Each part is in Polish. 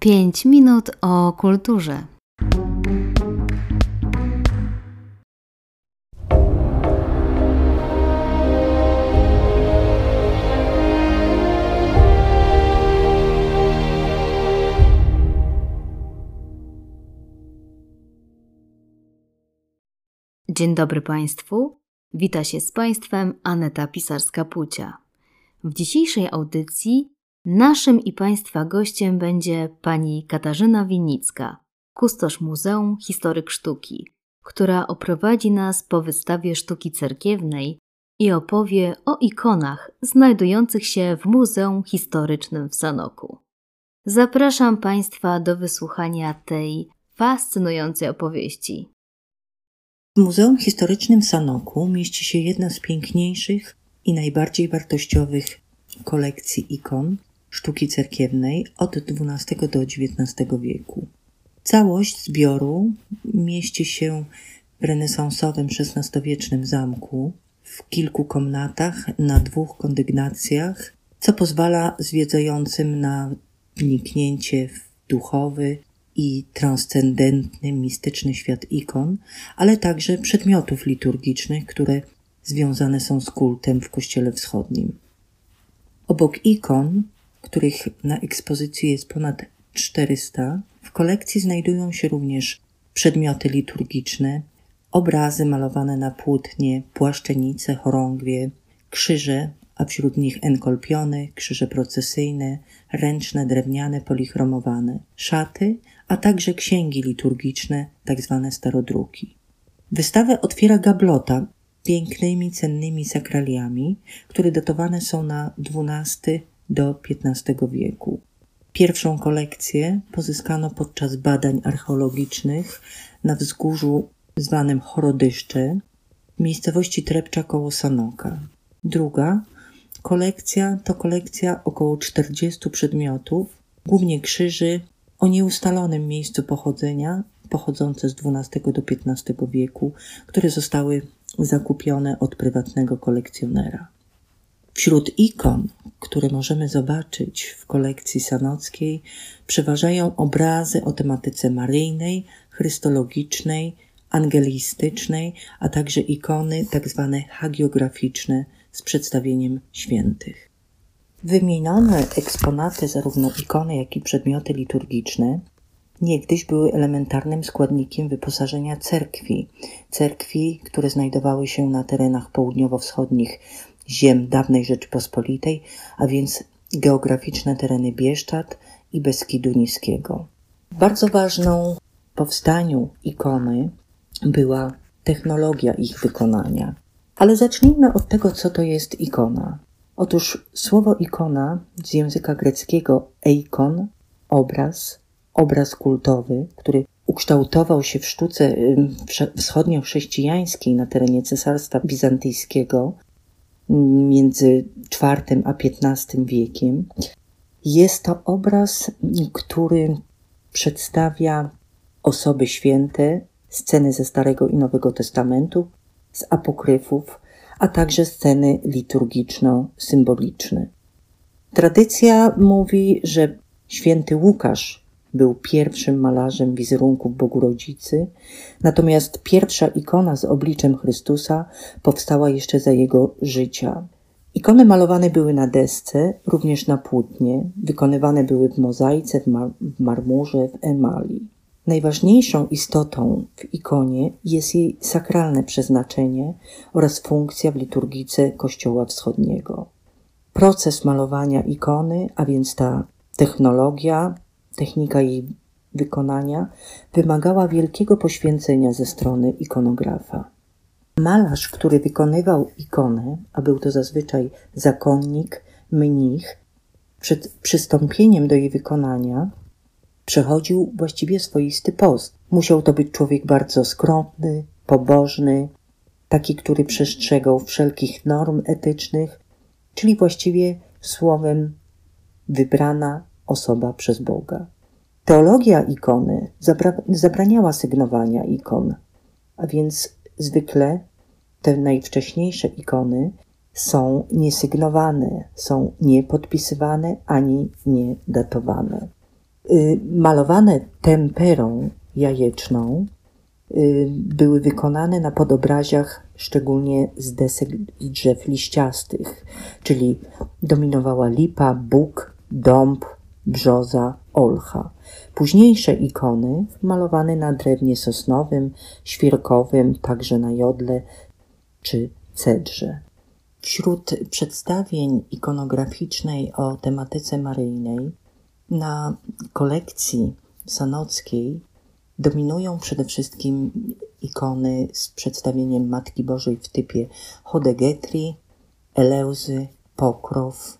5 minut o kulturze. Dzień dobry Państwu. Wita się z Państwem Aneta Pisarska-Pucia. W dzisiejszej audycji Naszym i Państwa gościem będzie pani Katarzyna Winicka, kustosz Muzeum Historyk Sztuki, która oprowadzi nas po wystawie sztuki cerkiewnej i opowie o ikonach znajdujących się w Muzeum Historycznym w Sanoku. Zapraszam Państwa do wysłuchania tej fascynującej opowieści. W Muzeum Historycznym w Sanoku mieści się jedna z piękniejszych i najbardziej wartościowych kolekcji ikon, sztuki cerkiewnej od XII do XIX wieku. Całość zbioru mieści się w renesansowym XVI-wiecznym zamku w kilku komnatach na dwóch kondygnacjach, co pozwala zwiedzającym na wniknięcie w duchowy i transcendentny, mistyczny świat ikon, ale także przedmiotów liturgicznych, które związane są z kultem w Kościele Wschodnim. Obok ikon których na ekspozycji jest ponad 400. W kolekcji znajdują się również przedmioty liturgiczne, obrazy malowane na płótnie, płaszczenice, chorągwie, krzyże, a wśród nich enkolpiony, krzyże procesyjne, ręczne, drewniane, polichromowane, szaty, a także księgi liturgiczne, tzw. Tak starodruki. Wystawę otwiera gablota pięknymi, cennymi sakraliami, które datowane są na XII do XV wieku. Pierwszą kolekcję pozyskano podczas badań archeologicznych na wzgórzu zwanym Chorodyszcze miejscowości Trepcza koło Sanoka. Druga kolekcja to kolekcja około 40 przedmiotów, głównie krzyży o nieustalonym miejscu pochodzenia, pochodzące z XII do XV wieku, które zostały zakupione od prywatnego kolekcjonera. Wśród ikon, które możemy zobaczyć w kolekcji sanockiej, przeważają obrazy o tematyce maryjnej, chrystologicznej, angelistycznej, a także ikony tzw. Tak hagiograficzne z przedstawieniem świętych. Wymienione eksponaty, zarówno ikony, jak i przedmioty liturgiczne, niegdyś były elementarnym składnikiem wyposażenia cerkwi. Cerkwi, które znajdowały się na terenach południowo-wschodnich ziem dawnej Rzeczypospolitej, a więc geograficzne tereny Bieszczad i Beskidu Niskiego. Bardzo ważną w powstaniu ikony była technologia ich wykonania. Ale zacznijmy od tego, co to jest ikona. Otóż słowo ikona z języka greckiego eikon, obraz, obraz kultowy, który ukształtował się w sztuce wschodnio-chrześcijańskiej na terenie Cesarstwa Bizantyjskiego, między IV a XV wiekiem. Jest to obraz, który przedstawia osoby święte, sceny ze Starego i Nowego Testamentu, z apokryfów, a także sceny liturgiczno-symboliczne. Tradycja mówi, że święty Łukasz był pierwszym malarzem wizerunków Bogu Rodzicy, natomiast pierwsza ikona z obliczem Chrystusa powstała jeszcze za jego życia. Ikony malowane były na desce, również na płótnie, wykonywane były w mozaice, w, mar w marmurze, w emali. Najważniejszą istotą w ikonie jest jej sakralne przeznaczenie oraz funkcja w liturgice Kościoła Wschodniego. Proces malowania ikony, a więc ta technologia, technika jej wykonania wymagała wielkiego poświęcenia ze strony ikonografa. Malarz, który wykonywał ikonę, a był to zazwyczaj zakonnik, mnich, przed przystąpieniem do jej wykonania przechodził właściwie swoisty post. Musiał to być człowiek bardzo skromny, pobożny, taki, który przestrzegał wszelkich norm etycznych, czyli właściwie słowem wybrana osoba przez Boga. Teologia ikony zabra- zabraniała sygnowania ikon, a więc zwykle te najwcześniejsze ikony są niesygnowane, są niepodpisywane ani niedatowane. Y, malowane temperą jajeczną y, były wykonane na podobraziach szczególnie z desek drzew liściastych, czyli dominowała lipa, bóg, dąb, brzoza, olcha. Późniejsze ikony malowane na drewnie sosnowym, świerkowym, także na jodle czy cedrze. Wśród przedstawień ikonograficznej o tematyce maryjnej na kolekcji sanockiej dominują przede wszystkim ikony z przedstawieniem Matki Bożej w typie Hodegetri, Eleuzy, Pokrow.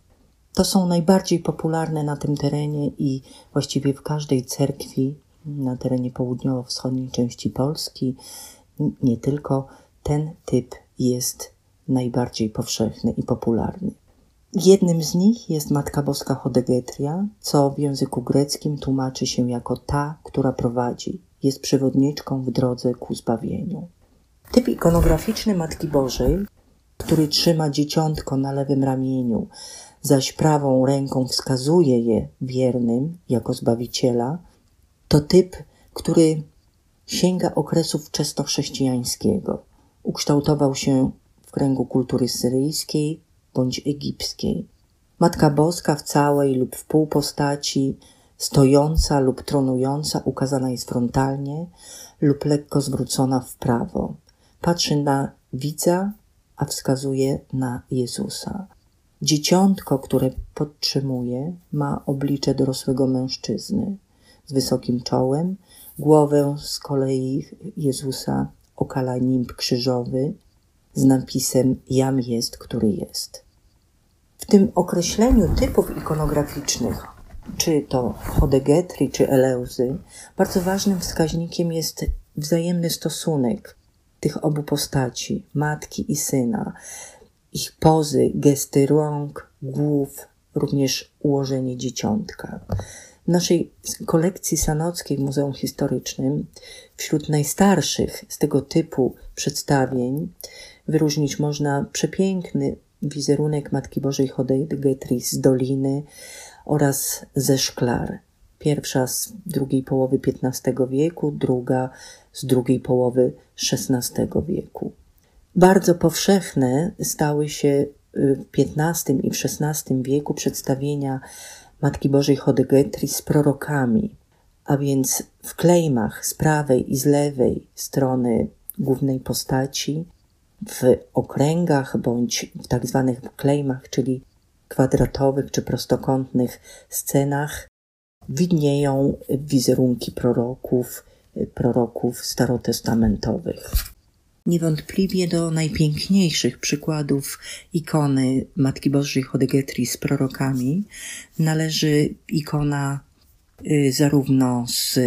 To są najbardziej popularne na tym terenie i właściwie w każdej cerkwi na terenie południowo-wschodniej części Polski, nie tylko, ten typ jest najbardziej powszechny i popularny. Jednym z nich jest Matka Boska Hodegetria, co w języku greckim tłumaczy się jako ta, która prowadzi, jest przewodniczką w drodze ku zbawieniu. Typ ikonograficzny Matki Bożej, który trzyma dzieciątko na lewym ramieniu, zaś prawą ręką wskazuje je wiernym jako zbawiciela, to typ, który sięga okresu wczesnochrześcijańskiego. Ukształtował się w kręgu kultury syryjskiej bądź egipskiej. Matka Boska w całej lub w pół postaci, stojąca lub tronująca, ukazana jest frontalnie lub lekko zwrócona w prawo. Patrzy na widza, a wskazuje na Jezusa. Dzieciątko, które podtrzymuje, ma oblicze dorosłego mężczyzny z wysokim czołem, głowę z kolei Jezusa okala nimb krzyżowy z napisem Jam jest, który jest. W tym określeniu typów ikonograficznych, czy to Hodegetri, czy Eleuzy, bardzo ważnym wskaźnikiem jest wzajemny stosunek tych obu postaci, matki i syna, ich pozy, gesty rąk, głów, również ułożenie dzieciątka. W naszej kolekcji sanockiej w Muzeum Historycznym wśród najstarszych z tego typu przedstawień wyróżnić można przepiękny wizerunek Matki Bożej Hodegetri z Doliny oraz ze Szklar. Pierwsza z drugiej połowy XV wieku, druga z drugiej połowy XVI wieku. Bardzo powszechne stały się w XV i XVI wieku przedstawienia Matki Bożej Hodegetri z prorokami, a więc w klejmach z prawej i z lewej strony głównej postaci, w okręgach bądź w tak zwanych klejmach, czyli kwadratowych czy prostokątnych scenach, widnieją wizerunki proroków, proroków starotestamentowych. Niewątpliwie do najpiękniejszych przykładów ikony Matki Bożej Hodegetri z prorokami należy ikona y, zarówno z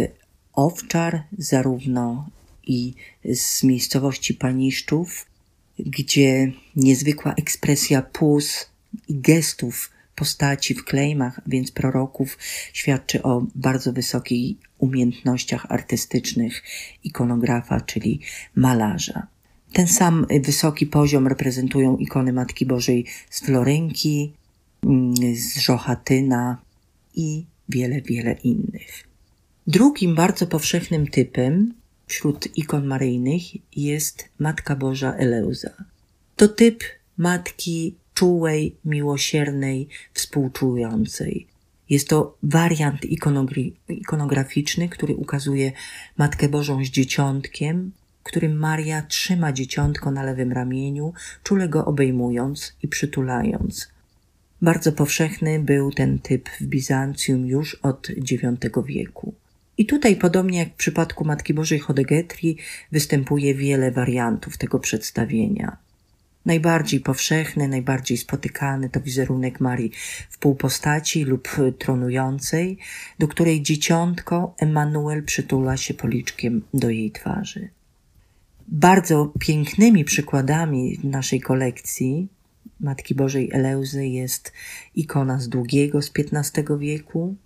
Owczar, zarówno i z miejscowości Paniszczów, gdzie niezwykła ekspresja pus i gestów postaci w klejmach, więc proroków, świadczy o bardzo wysokich umiejętnościach artystycznych ikonografa, czyli malarza. Ten sam wysoki poziom reprezentują ikony Matki Bożej z Florynki, mm, z Żochatyna i wiele, wiele innych. Drugim bardzo powszechnym typem wśród ikon maryjnych jest Matka Boża Eleuza. To typ matki czułej, miłosiernej, współczującej. Jest to wariant ikonograficzny, który ukazuje Matkę Bożą z dzieciątkiem, którym Maria trzyma dzieciątko na lewym ramieniu, czule go obejmując i przytulając. Bardzo powszechny był ten typ w Bizancjum już od IX wieku. I tutaj, podobnie jak w przypadku Matki Bożej Hodegetri, występuje wiele wariantów tego przedstawienia. Najbardziej powszechny, najbardziej spotykany to wizerunek Marii w półpostaci lub tronującej, do której dzieciątko Emanuel przytula się policzkiem do jej twarzy. Bardzo pięknymi przykładami naszej kolekcji Matki Bożej Eleuzy jest ikona z długiego z XV wieku,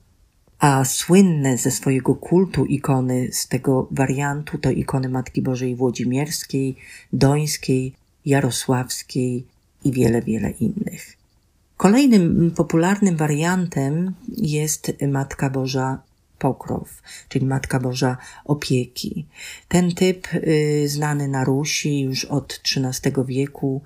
a słynne ze swojego kultu ikony z tego wariantu to ikony Matki Bożej Włodzimierskiej, Dońskiej, Jarosławskiej i wiele, wiele innych. Kolejnym popularnym wariantem jest Matka Boża pokrow, czyli Matka Boża opieki. Ten typ y, znany na Rusi już od XIII wieku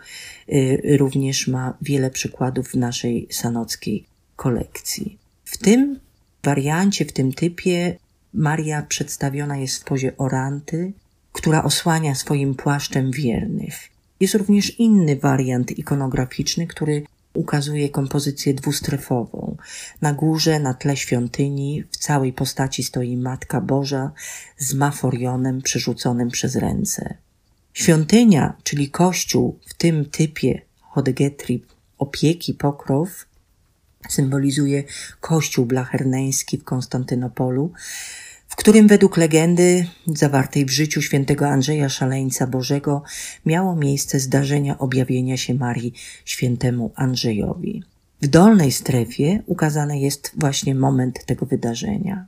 y, również ma wiele przykładów w naszej sanockiej kolekcji. W tym wariancie, w tym typie Maria przedstawiona jest w pozie oranty, która osłania swoim płaszczem wiernych. Jest również inny wariant ikonograficzny, który ukazuje kompozycję dwustrefową. Na górze, na tle świątyni, w całej postaci stoi Matka Boża z maforionem przerzuconym przez ręce. Świątynia, czyli kościół w tym typie Hodegetri opieki pokrow, symbolizuje kościół blacherneński w Konstantynopolu, w którym według legendy zawartej w życiu świętego Andrzeja Szaleńca Bożego miało miejsce zdarzenia objawienia się Marii świętemu Andrzejowi. W dolnej strefie ukazany jest właśnie moment tego wydarzenia.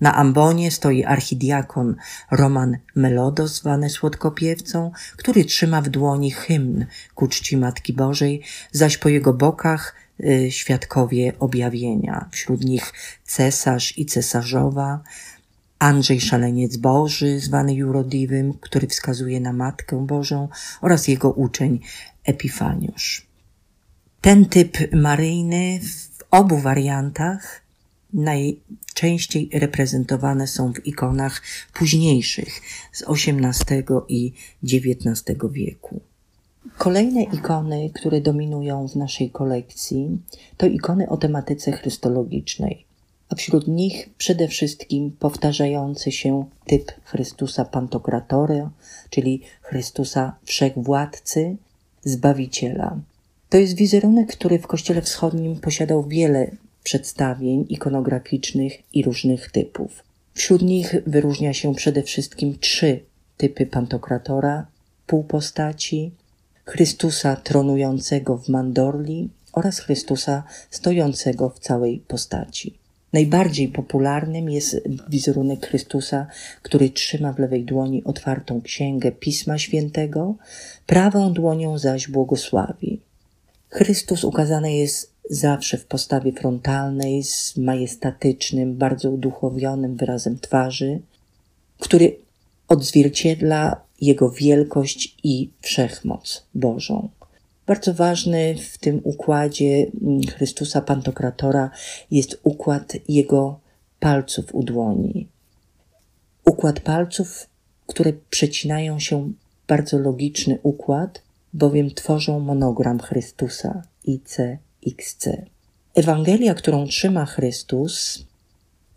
Na ambonie stoi archidiakon Roman Melodo, zwany słodkopiewcą, który trzyma w dłoni hymn ku czci Matki Bożej, zaś po jego bokach y, świadkowie objawienia, wśród nich cesarz i cesarzowa, Andrzej Szaleniec Boży, zwany Jurodiwym, który wskazuje na Matkę Bożą oraz jego uczeń Epifaniusz. Ten typ maryjny w obu wariantach najczęściej reprezentowane są w ikonach późniejszych z XVIII i XIX wieku. Kolejne ikony, które dominują w naszej kolekcji, to ikony o tematyce chrystologicznej a wśród nich przede wszystkim powtarzający się typ Chrystusa Pantokratora, czyli Chrystusa Wszechwładcy, Zbawiciela. To jest wizerunek, który w Kościele Wschodnim posiadał wiele przedstawień ikonograficznych i różnych typów. Wśród nich wyróżnia się przede wszystkim trzy typy Pantokratora, półpostaci, Chrystusa tronującego w mandorli oraz Chrystusa stojącego w całej postaci. Najbardziej popularnym jest wizerunek Chrystusa, który trzyma w lewej dłoni otwartą księgę Pisma Świętego, prawą dłonią zaś błogosławi. Chrystus ukazany jest zawsze w postawie frontalnej, z majestatycznym, bardzo uduchowionym wyrazem twarzy, który odzwierciedla jego wielkość i wszechmoc Bożą. Bardzo ważny w tym układzie mm, Chrystusa Pantokratora jest układ jego palców u dłoni. Układ palców, które przecinają się bardzo logiczny układ, bowiem tworzą monogram Chrystusa ICXC. Ewangelia, którą trzyma Chrystus,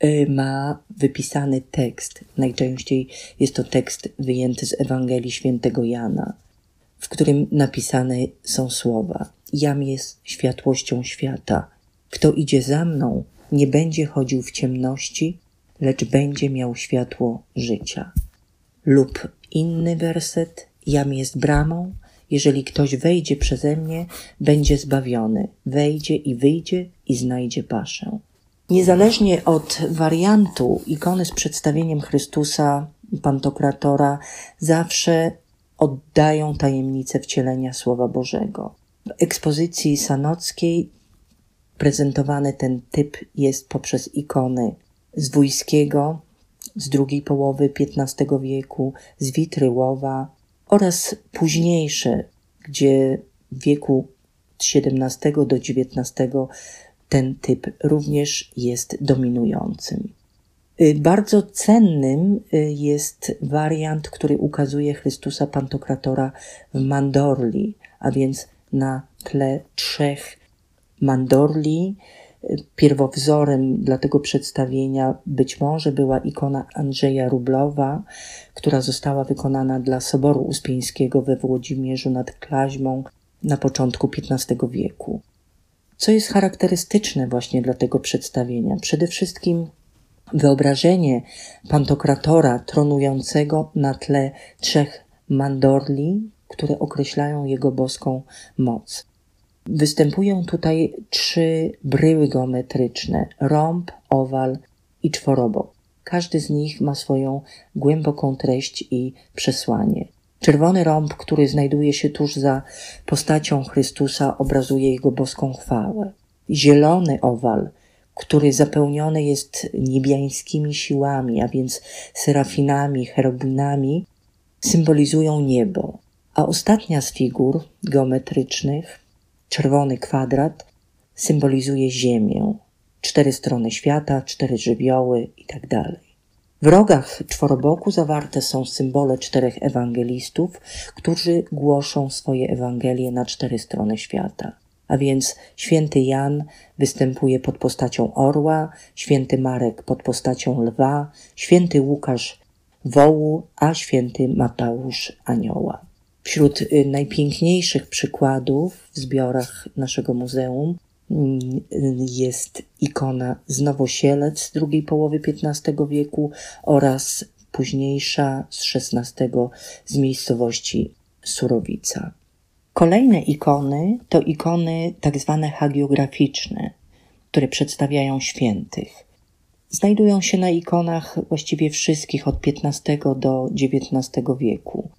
y, ma wypisany tekst. Najczęściej jest to tekst wyjęty z Ewangelii świętego Jana w którym napisane są słowa: Jam jest światłością świata. Kto idzie za mną, nie będzie chodził w ciemności, lecz będzie miał światło życia. Lub inny werset: Jam jest bramą. Jeżeli ktoś wejdzie przeze mnie, będzie zbawiony. Wejdzie i wyjdzie i znajdzie paszę. Niezależnie od wariantu ikony z przedstawieniem Chrystusa, Pantokratora, zawsze oddają tajemnicę wcielenia Słowa Bożego. W ekspozycji sanockiej prezentowany ten typ jest poprzez ikony z Wójskiego z drugiej połowy XV wieku, z Witryłowa oraz późniejsze, gdzie w wieku XVII do XIX ten typ również jest dominującym. Y, bardzo cennym y, jest wariant, który ukazuje Chrystusa Pantokratora w mandorli, a więc na tle trzech mandorli. Y, pierwowzorem dla tego przedstawienia być może była ikona Andrzeja Rublowa, która została wykonana dla Soboru Uspieńskiego we Włodzimierzu nad Klaźmą na początku XV wieku. Co jest charakterystyczne właśnie dla tego przedstawienia? Przede wszystkim Wyobrażenie Pantokratora tronującego na tle trzech mandorli, które określają jego boską moc. Występują tutaj trzy bryły geometryczne: rąb, owal i czworobok. Każdy z nich ma swoją głęboką treść i przesłanie. Czerwony rąb, który znajduje się tuż za postacią Chrystusa, obrazuje jego boską chwałę. Zielony owal który zapełniony jest niebiańskimi siłami, a więc serafinami, cherubinami, symbolizują niebo. A ostatnia z figur geometrycznych, czerwony kwadrat, symbolizuje Ziemię, cztery strony świata, cztery żywioły itd. Tak w rogach czworoboku zawarte są symbole czterech ewangelistów, którzy głoszą swoje Ewangelie na cztery strony świata. A więc święty Jan występuje pod postacią orła, święty Marek pod postacią lwa, święty Łukasz wołu, a święty Mateusz anioła. Wśród y, najpiękniejszych przykładów w zbiorach naszego muzeum mm, jest ikona z Nowosielec z drugiej połowy XV wieku oraz późniejsza z XVI z miejscowości Surowica. Kolejne ikony to ikony tak zwane hagiograficzne, które przedstawiają świętych. Znajdują się na ikonach właściwie wszystkich od XV do XIX wieku.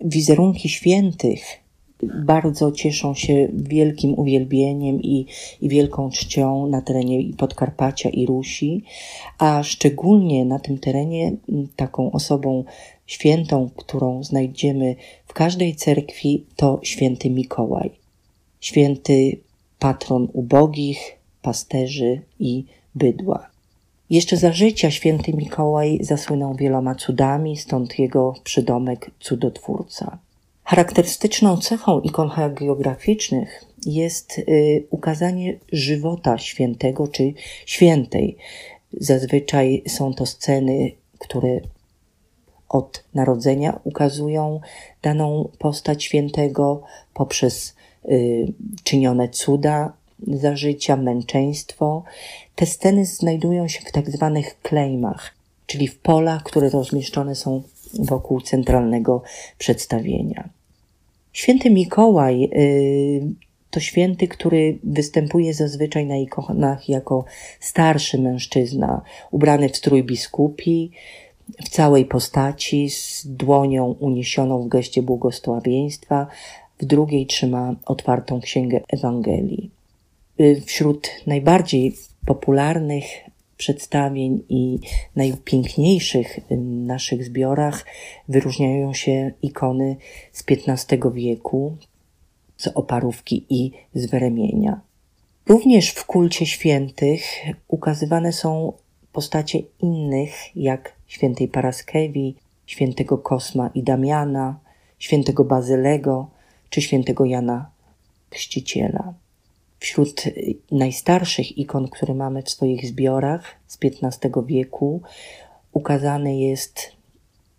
Wizerunki świętych bardzo cieszą się wielkim uwielbieniem i, i wielką czcią na terenie i Podkarpacia i Rusi, a szczególnie na tym terenie taką osobą świętą, którą znajdziemy w każdej cerkwi, to święty Mikołaj. Święty patron ubogich, pasterzy i bydła. Jeszcze za życia święty Mikołaj zasłynął wieloma cudami, stąd jego przydomek cudotwórca. Charakterystyczną cechą ikon hagiograficznych jest y, ukazanie żywota świętego czy świętej. Zazwyczaj są to sceny, które od narodzenia ukazują daną postać świętego poprzez y, czynione cuda za życia, męczeństwo. Te sceny znajdują się w tak zwanych klejmach, czyli w polach, które rozmieszczone są wokół centralnego przedstawienia. Święty Mikołaj y, to święty, który występuje zazwyczaj na ikonach jako starszy mężczyzna, ubrany w strój biskupi, w całej postaci, z dłonią uniesioną w geście błogosławieństwa, w drugiej trzyma otwartą księgę Ewangelii. Y, wśród najbardziej popularnych przedstawień i najpiękniejszych naszych zbiorach wyróżniają się ikony z XV wieku, z oparówki i z weremienia. Również w kulcie świętych ukazywane są postacie innych, jak świętej Paraskewi, świętego Kosma i Damiana, świętego Bazylego czy świętego Jana Chrzciciela. Wśród najstarszych ikon, które mamy w swoich zbiorach z XV wieku, ukazany jest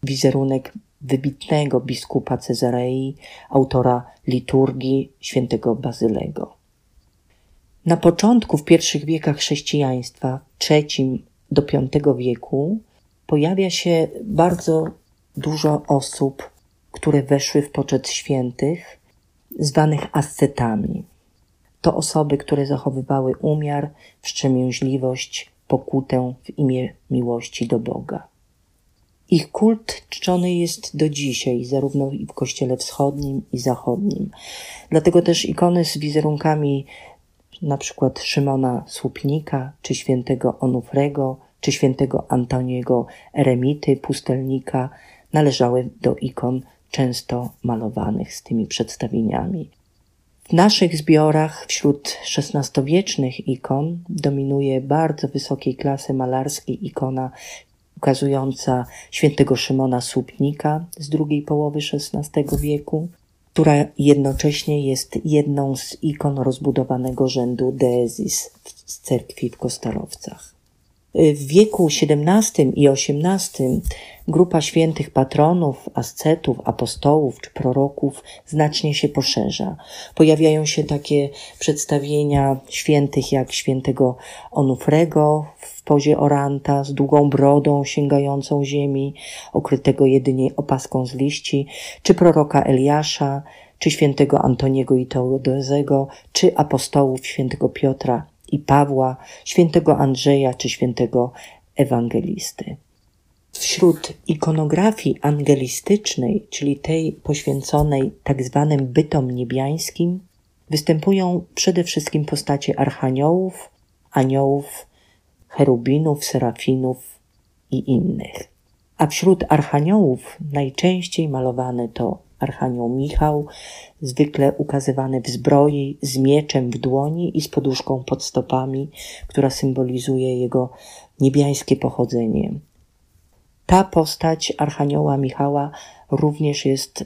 wizerunek wybitnego biskupa Cezarei, autora liturgii świętego Bazylego. Na początku, w pierwszych wiekach chrześcijaństwa, trzecim do V wieku, pojawia się bardzo dużo osób, które weszły w poczet świętych, zwanych ascetami. To osoby, które zachowywały umiar, wstrzemięźliwość, pokutę w imię miłości do Boga. Ich kult czczony jest do dzisiaj, zarówno w kościele wschodnim i zachodnim. Dlatego też ikony z wizerunkami na przykład Szymona Słupnika, czy świętego Onufrego, czy świętego Antoniego Eremity, pustelnika, należały do ikon często malowanych z tymi przedstawieniami. W naszych zbiorach wśród XVI-wiecznych ikon dominuje bardzo wysokiej klasy malarskiej ikona ukazująca świętego Szymona Słupnika z drugiej połowy XVI wieku, która jednocześnie jest jedną z ikon rozbudowanego rzędu Deezis z cerkwi w Kostarowcach. W wieku XVII i XVIII grupa świętych patronów, ascetów, apostołów czy proroków znacznie się poszerza. Pojawiają się takie przedstawienia świętych jak świętego Onufrego w pozie oranta z długą brodą sięgającą ziemi, okrytego jedynie opaską z liści, czy proroka Eliasza, czy świętego Antoniego i Teodozego, czy apostołów świętego Piotra i Pawła, świętego Andrzeja czy świętego Ewangelisty. Wśród ikonografii angelistycznej, czyli tej poświęconej tak zwanym bytom niebiańskim, występują przede wszystkim postacie archaniołów, aniołów, cherubinów, serafinów i innych. A wśród archaniołów najczęściej malowany to archanioł Michał, zwykle ukazywany w zbroi, z mieczem w dłoni i z poduszką pod stopami, która symbolizuje jego niebiańskie pochodzenie. Ta postać archanioła Michała również jest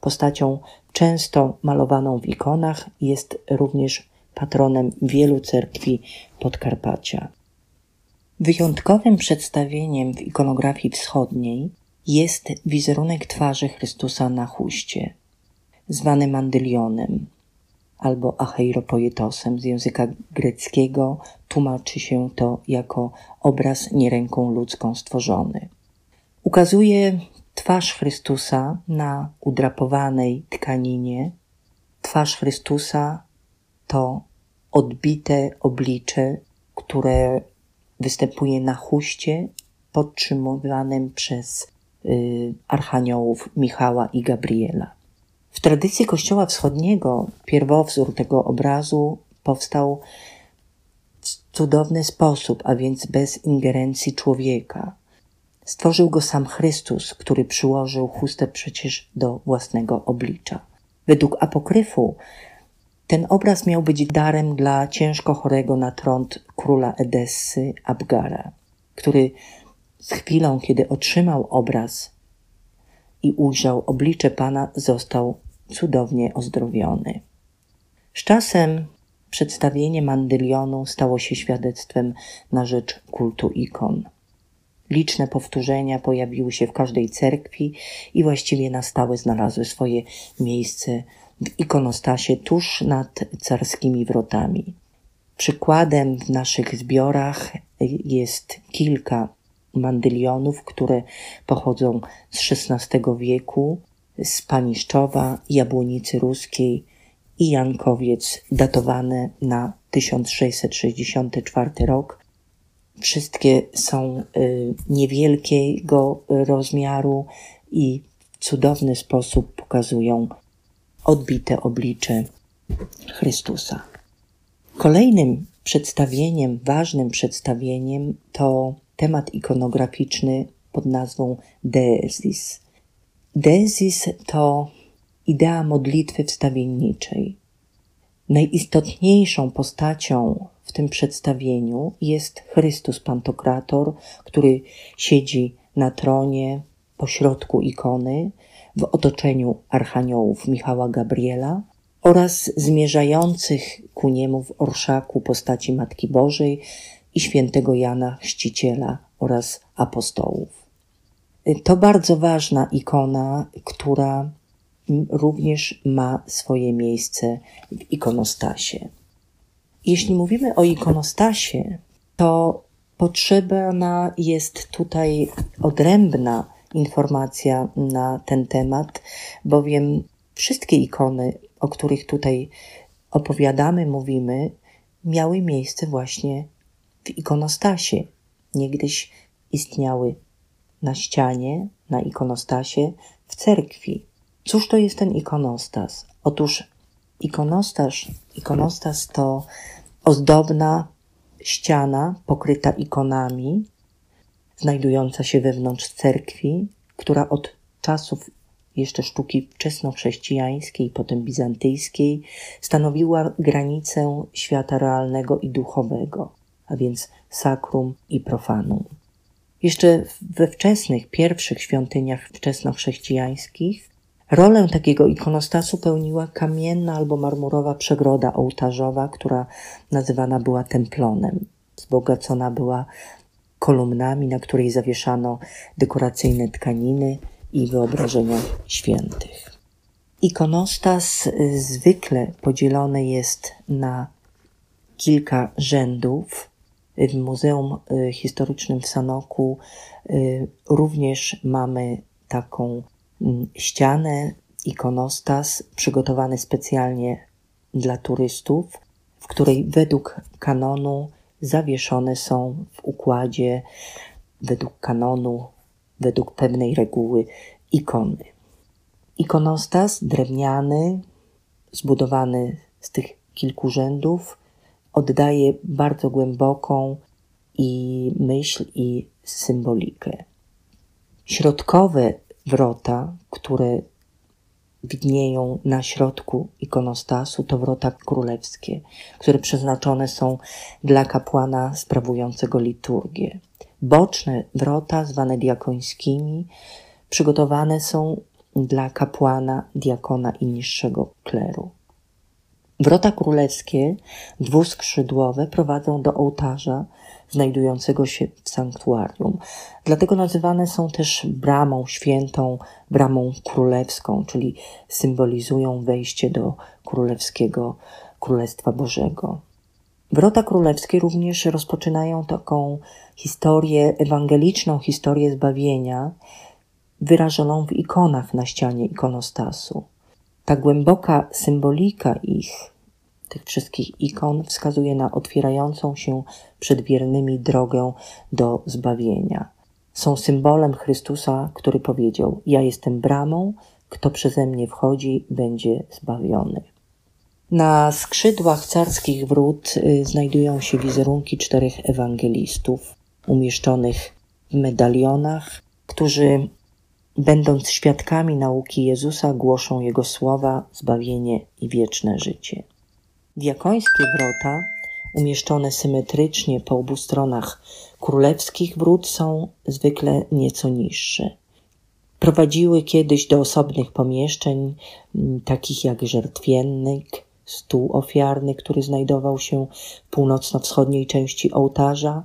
postacią często malowaną w ikonach, jest również patronem wielu cerkwi Podkarpacia. Wyjątkowym przedstawieniem w ikonografii wschodniej jest wizerunek twarzy Chrystusa na chuście, zwany mandylionem albo acheiropoetosem z języka greckiego tłumaczy się to jako obraz nie ręką ludzką stworzony. Ukazuje twarz Chrystusa na udrapowanej tkaninie. Twarz Chrystusa to odbite oblicze, które występuje na chuście podtrzymywanym przez archaniołów Michała i Gabriela. W tradycji Kościoła Wschodniego pierwowzór tego obrazu powstał w cudowny sposób, a więc bez ingerencji człowieka. Stworzył go sam Chrystus, który przyłożył chustę przecież do własnego oblicza. Według apokryfu ten obraz miał być darem dla ciężko chorego na trąd króla Edessy Abgara, który z chwilą, kiedy otrzymał obraz i ujrzał oblicze Pana, został cudownie ozdrowiony. Z czasem przedstawienie mandylionu stało się świadectwem na rzecz kultu ikon. Liczne powtórzenia pojawiły się w każdej cerkwi i właściwie na stałe znalazły swoje miejsce w ikonostasie tuż nad carskimi wrotami. Przykładem w naszych zbiorach jest kilka mandylionów, które pochodzą z XVI wieku, z Paniszczowa, Jabłonicy Ruskiej i Jankowiec, datowane na 1664 rok. Wszystkie są y, niewielkiego rozmiaru i w cudowny sposób pokazują odbite oblicze Chrystusa. Kolejnym przedstawieniem, ważnym przedstawieniem to temat ikonograficzny pod nazwą Deesis. Deesis to idea modlitwy wstawienniczej. Najistotniejszą postacią w tym przedstawieniu jest Chrystus Pantokrator, który siedzi na tronie pośrodku ikony, w otoczeniu archaniołów Michała Gabriela oraz zmierzających ku niemu w orszaku postaci Matki Bożej i świętego Jana Chrzciciela oraz apostołów. To bardzo ważna ikona, która również ma swoje miejsce w ikonostasie. Jeśli mówimy o ikonostasie, to potrzebna jest tutaj odrębna informacja na ten temat, bowiem wszystkie ikony, o których tutaj opowiadamy, mówimy, miały miejsce właśnie w ikonostasie. Niegdyś istniały na ścianie, na ikonostasie, w cerkwi. Cóż to jest ten ikonostas? Otóż ikonostas, ikonostas to ozdobna ściana pokryta ikonami, znajdująca się wewnątrz cerkwi, która od czasów jeszcze sztuki wczesnochrześcijańskiej, potem bizantyjskiej, stanowiła granicę świata realnego i duchowego, a więc sakrum i profanum. Jeszcze we wczesnych, pierwszych świątyniach wczesnochrześcijańskich rolę takiego ikonostasu pełniła kamienna albo marmurowa przegroda ołtarzowa, która nazywana była templonem. Wzbogacona była kolumnami, na której zawieszano dekoracyjne tkaniny i wyobrażenia świętych. Ikonostas zwykle podzielony jest na kilka rzędów. W Muzeum y, Historycznym w Sanoku y, również mamy taką mm, ścianę, ikonostas przygotowany specjalnie dla turystów, w której według kanonu zawieszone są w układzie według kanonu, według pewnej reguły ikony. Ikonostas drewniany, zbudowany z tych kilku rzędów, oddaje bardzo głęboką i myśl i symbolikę. Środkowe wrota, które widnieją na środku ikonostasu, to wrota królewskie, które przeznaczone są dla kapłana sprawującego liturgię. Boczne wrota, zwane diakońskimi, przygotowane są dla kapłana, diakona i niższego kleru. Wrota królewskie, dwuskrzydłowe, prowadzą do ołtarza znajdującego się w sanktuarium. Dlatego nazywane są też bramą świętą, bramą królewską, czyli symbolizują wejście do królewskiego Królestwa Bożego. Wrota królewskie również rozpoczynają taką historię, ewangeliczną historię zbawienia, wyrażoną w ikonach na ścianie ikonostasu. Ta głęboka symbolika ich, tych wszystkich ikon, wskazuje na otwierającą się przed wiernymi drogę do zbawienia. Są symbolem Chrystusa, który powiedział: Ja jestem bramą, kto przeze mnie wchodzi, będzie zbawiony. Na skrzydłach carskich wrót y, znajdują się wizerunki czterech ewangelistów umieszczonych w medalionach, którzy będąc świadkami nauki Jezusa, głoszą Jego słowa, zbawienie i wieczne życie. Diakońskie wrota, umieszczone symetrycznie po obu stronach królewskich wrót, są zwykle nieco niższe. Prowadziły kiedyś do osobnych pomieszczeń, takich jak żertwiennik, stół ofiarny, który znajdował się w północno-wschodniej części ołtarza,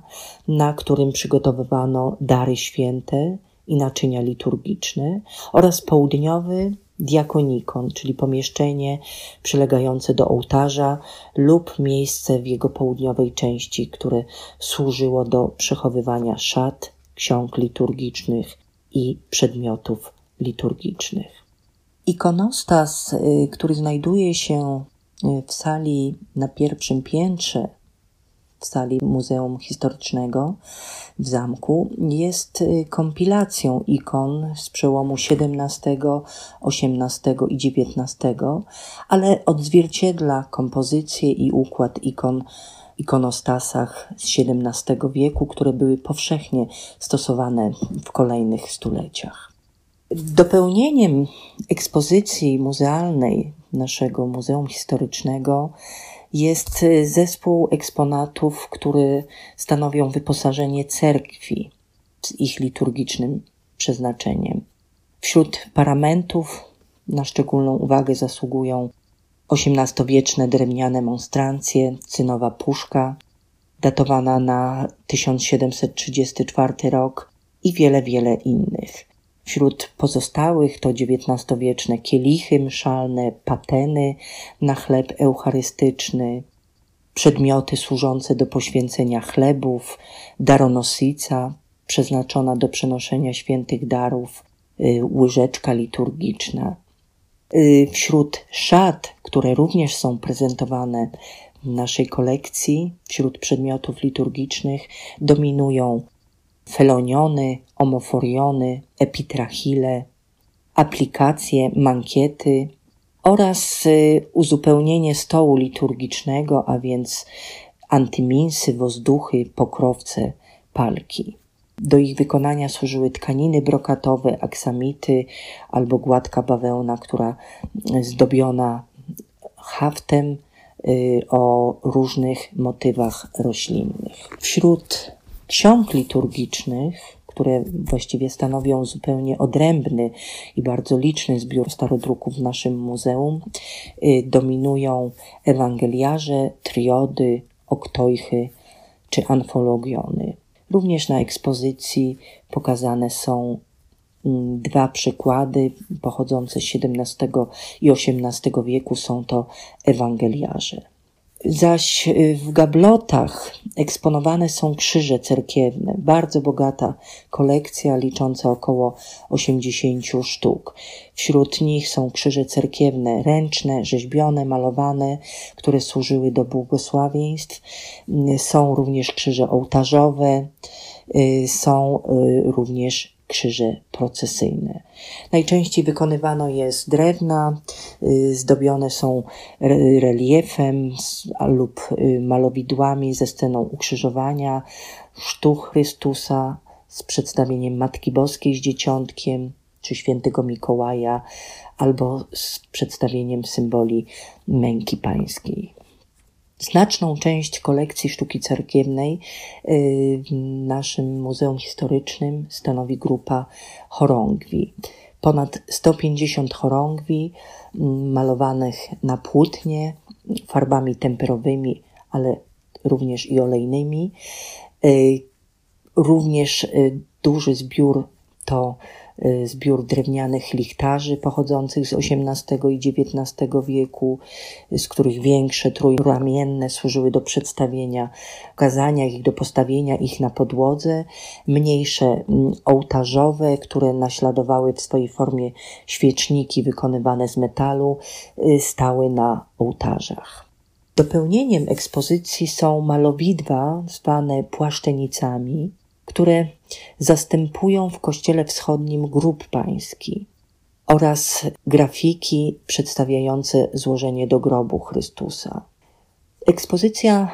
na którym przygotowywano dary święte, i naczynia liturgiczne oraz południowy diakonikon, czyli pomieszczenie przylegające do ołtarza lub miejsce w jego południowej części, które służyło do przechowywania szat, ksiąg liturgicznych i przedmiotów liturgicznych. Ikonostas, y, który znajduje się y, w sali na pierwszym piętrze w sali Muzeum Historycznego w zamku jest y, kompilacją ikon z przełomu XVII, XVIII i XIX, ale odzwierciedla kompozycję i układ ikon ikonostasach z XVII wieku, które były powszechnie stosowane w kolejnych stuleciach. Dopełnieniem ekspozycji muzealnej naszego Muzeum Historycznego jest zespół eksponatów, które stanowią wyposażenie cerkwi z ich liturgicznym przeznaczeniem. Wśród paramentów na szczególną uwagę zasługują XVIII-wieczne drewniane monstrancje, cynowa puszka, datowana na 1734 rok i wiele, wiele innych. Wśród pozostałych to XIX-wieczne kielichy mszalne, pateny na chleb eucharystyczny, przedmioty służące do poświęcenia chlebów, daronosica przeznaczona do przenoszenia świętych darów, y, łyżeczka liturgiczna. Y, wśród szat, które również są prezentowane w naszej kolekcji, wśród przedmiotów liturgicznych dominują feloniony, omoforiony, epitrachile, aplikacje, mankiety oraz y, uzupełnienie stołu liturgicznego, a więc antyminsy, wozduchy, pokrowce, palki. Do ich wykonania służyły tkaniny brokatowe, aksamity albo gładka bawełna, która zdobiona haftem y, o różnych motywach roślinnych. Wśród ksiąg liturgicznych, które właściwie stanowią zupełnie odrębny i bardzo liczny zbiór starodruków w naszym muzeum, y, dominują ewangeliarze, triody, oktojchy czy anfologiony. Również na ekspozycji pokazane są mm, dwa przykłady pochodzące z XVII i XVIII wieku. Są to ewangeliarze. Zaś y, w gablotach eksponowane są krzyże cerkiewne, bardzo bogata kolekcja licząca około 80 sztuk. Wśród nich są krzyże cerkiewne ręczne, rzeźbione, malowane, które służyły do błogosławieństw. Są również krzyże ołtarzowe, y, są y, również krzyże procesyjne. Najczęściej wykonywano je z drewna, y, zdobione są reliefem lub y, malowidłami ze sceną ukrzyżowania, sztu Chrystusa z przedstawieniem Matki Boskiej z Dzieciątkiem, czy świętego Mikołaja, albo z przedstawieniem symboli męki pańskiej. Znaczną część kolekcji sztuki cerkiewnej y, w naszym Muzeum Historycznym stanowi grupa chorągwi. Ponad 150 chorągwi mm, malowanych na płótnie farbami temperowymi, ale również i olejnymi. Y, również y, duży zbiór to zbiór drewnianych lichtarzy pochodzących z XVIII i XIX wieku, z których większe, trójramienne służyły do przedstawienia, ukazania ich, do postawienia ich na podłodze, mniejsze mm, ołtarzowe, które naśladowały w swojej formie świeczniki wykonywane z metalu, y, stały na ołtarzach. Dopełnieniem ekspozycji są malowidła zwane płaszczenicami, które zastępują w Kościele Wschodnim grób pański oraz grafiki przedstawiające złożenie do grobu Chrystusa. Ekspozycja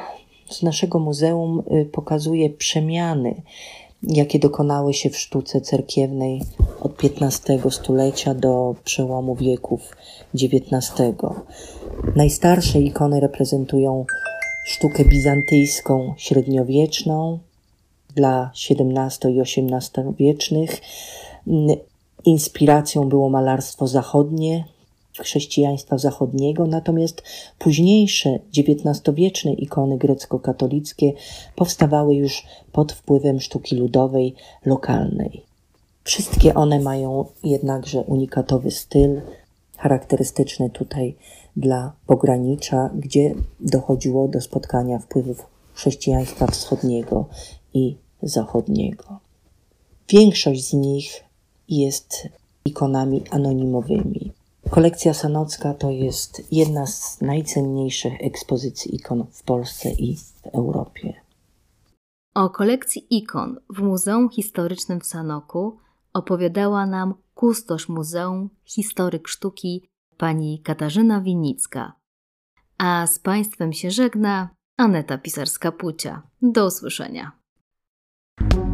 z naszego muzeum y, pokazuje przemiany, jakie dokonały się w sztuce cerkiewnej od XV stulecia do przełomu wieków XIX. Najstarsze ikony reprezentują sztukę bizantyjską średniowieczną, dla XVII i XVIII wiecznych. Inspiracją było malarstwo zachodnie, chrześcijaństwa zachodniego, natomiast późniejsze XIX-wieczne ikony grecko-katolickie powstawały już pod wpływem sztuki ludowej, lokalnej. Wszystkie one mają jednakże unikatowy styl, charakterystyczny tutaj dla pogranicza, gdzie dochodziło do spotkania wpływów chrześcijaństwa wschodniego i zachodniego. Większość z nich jest ikonami anonimowymi. Kolekcja Sanocka to jest jedna z najcenniejszych ekspozycji ikon w Polsce i w Europie. O kolekcji ikon w Muzeum Historycznym w Sanoku opowiadała nam kustosz muzeum, historyk sztuki pani Katarzyna Winicka. A z Państwem się żegna Aneta Pisarska-Pucia. Do usłyszenia. Thank you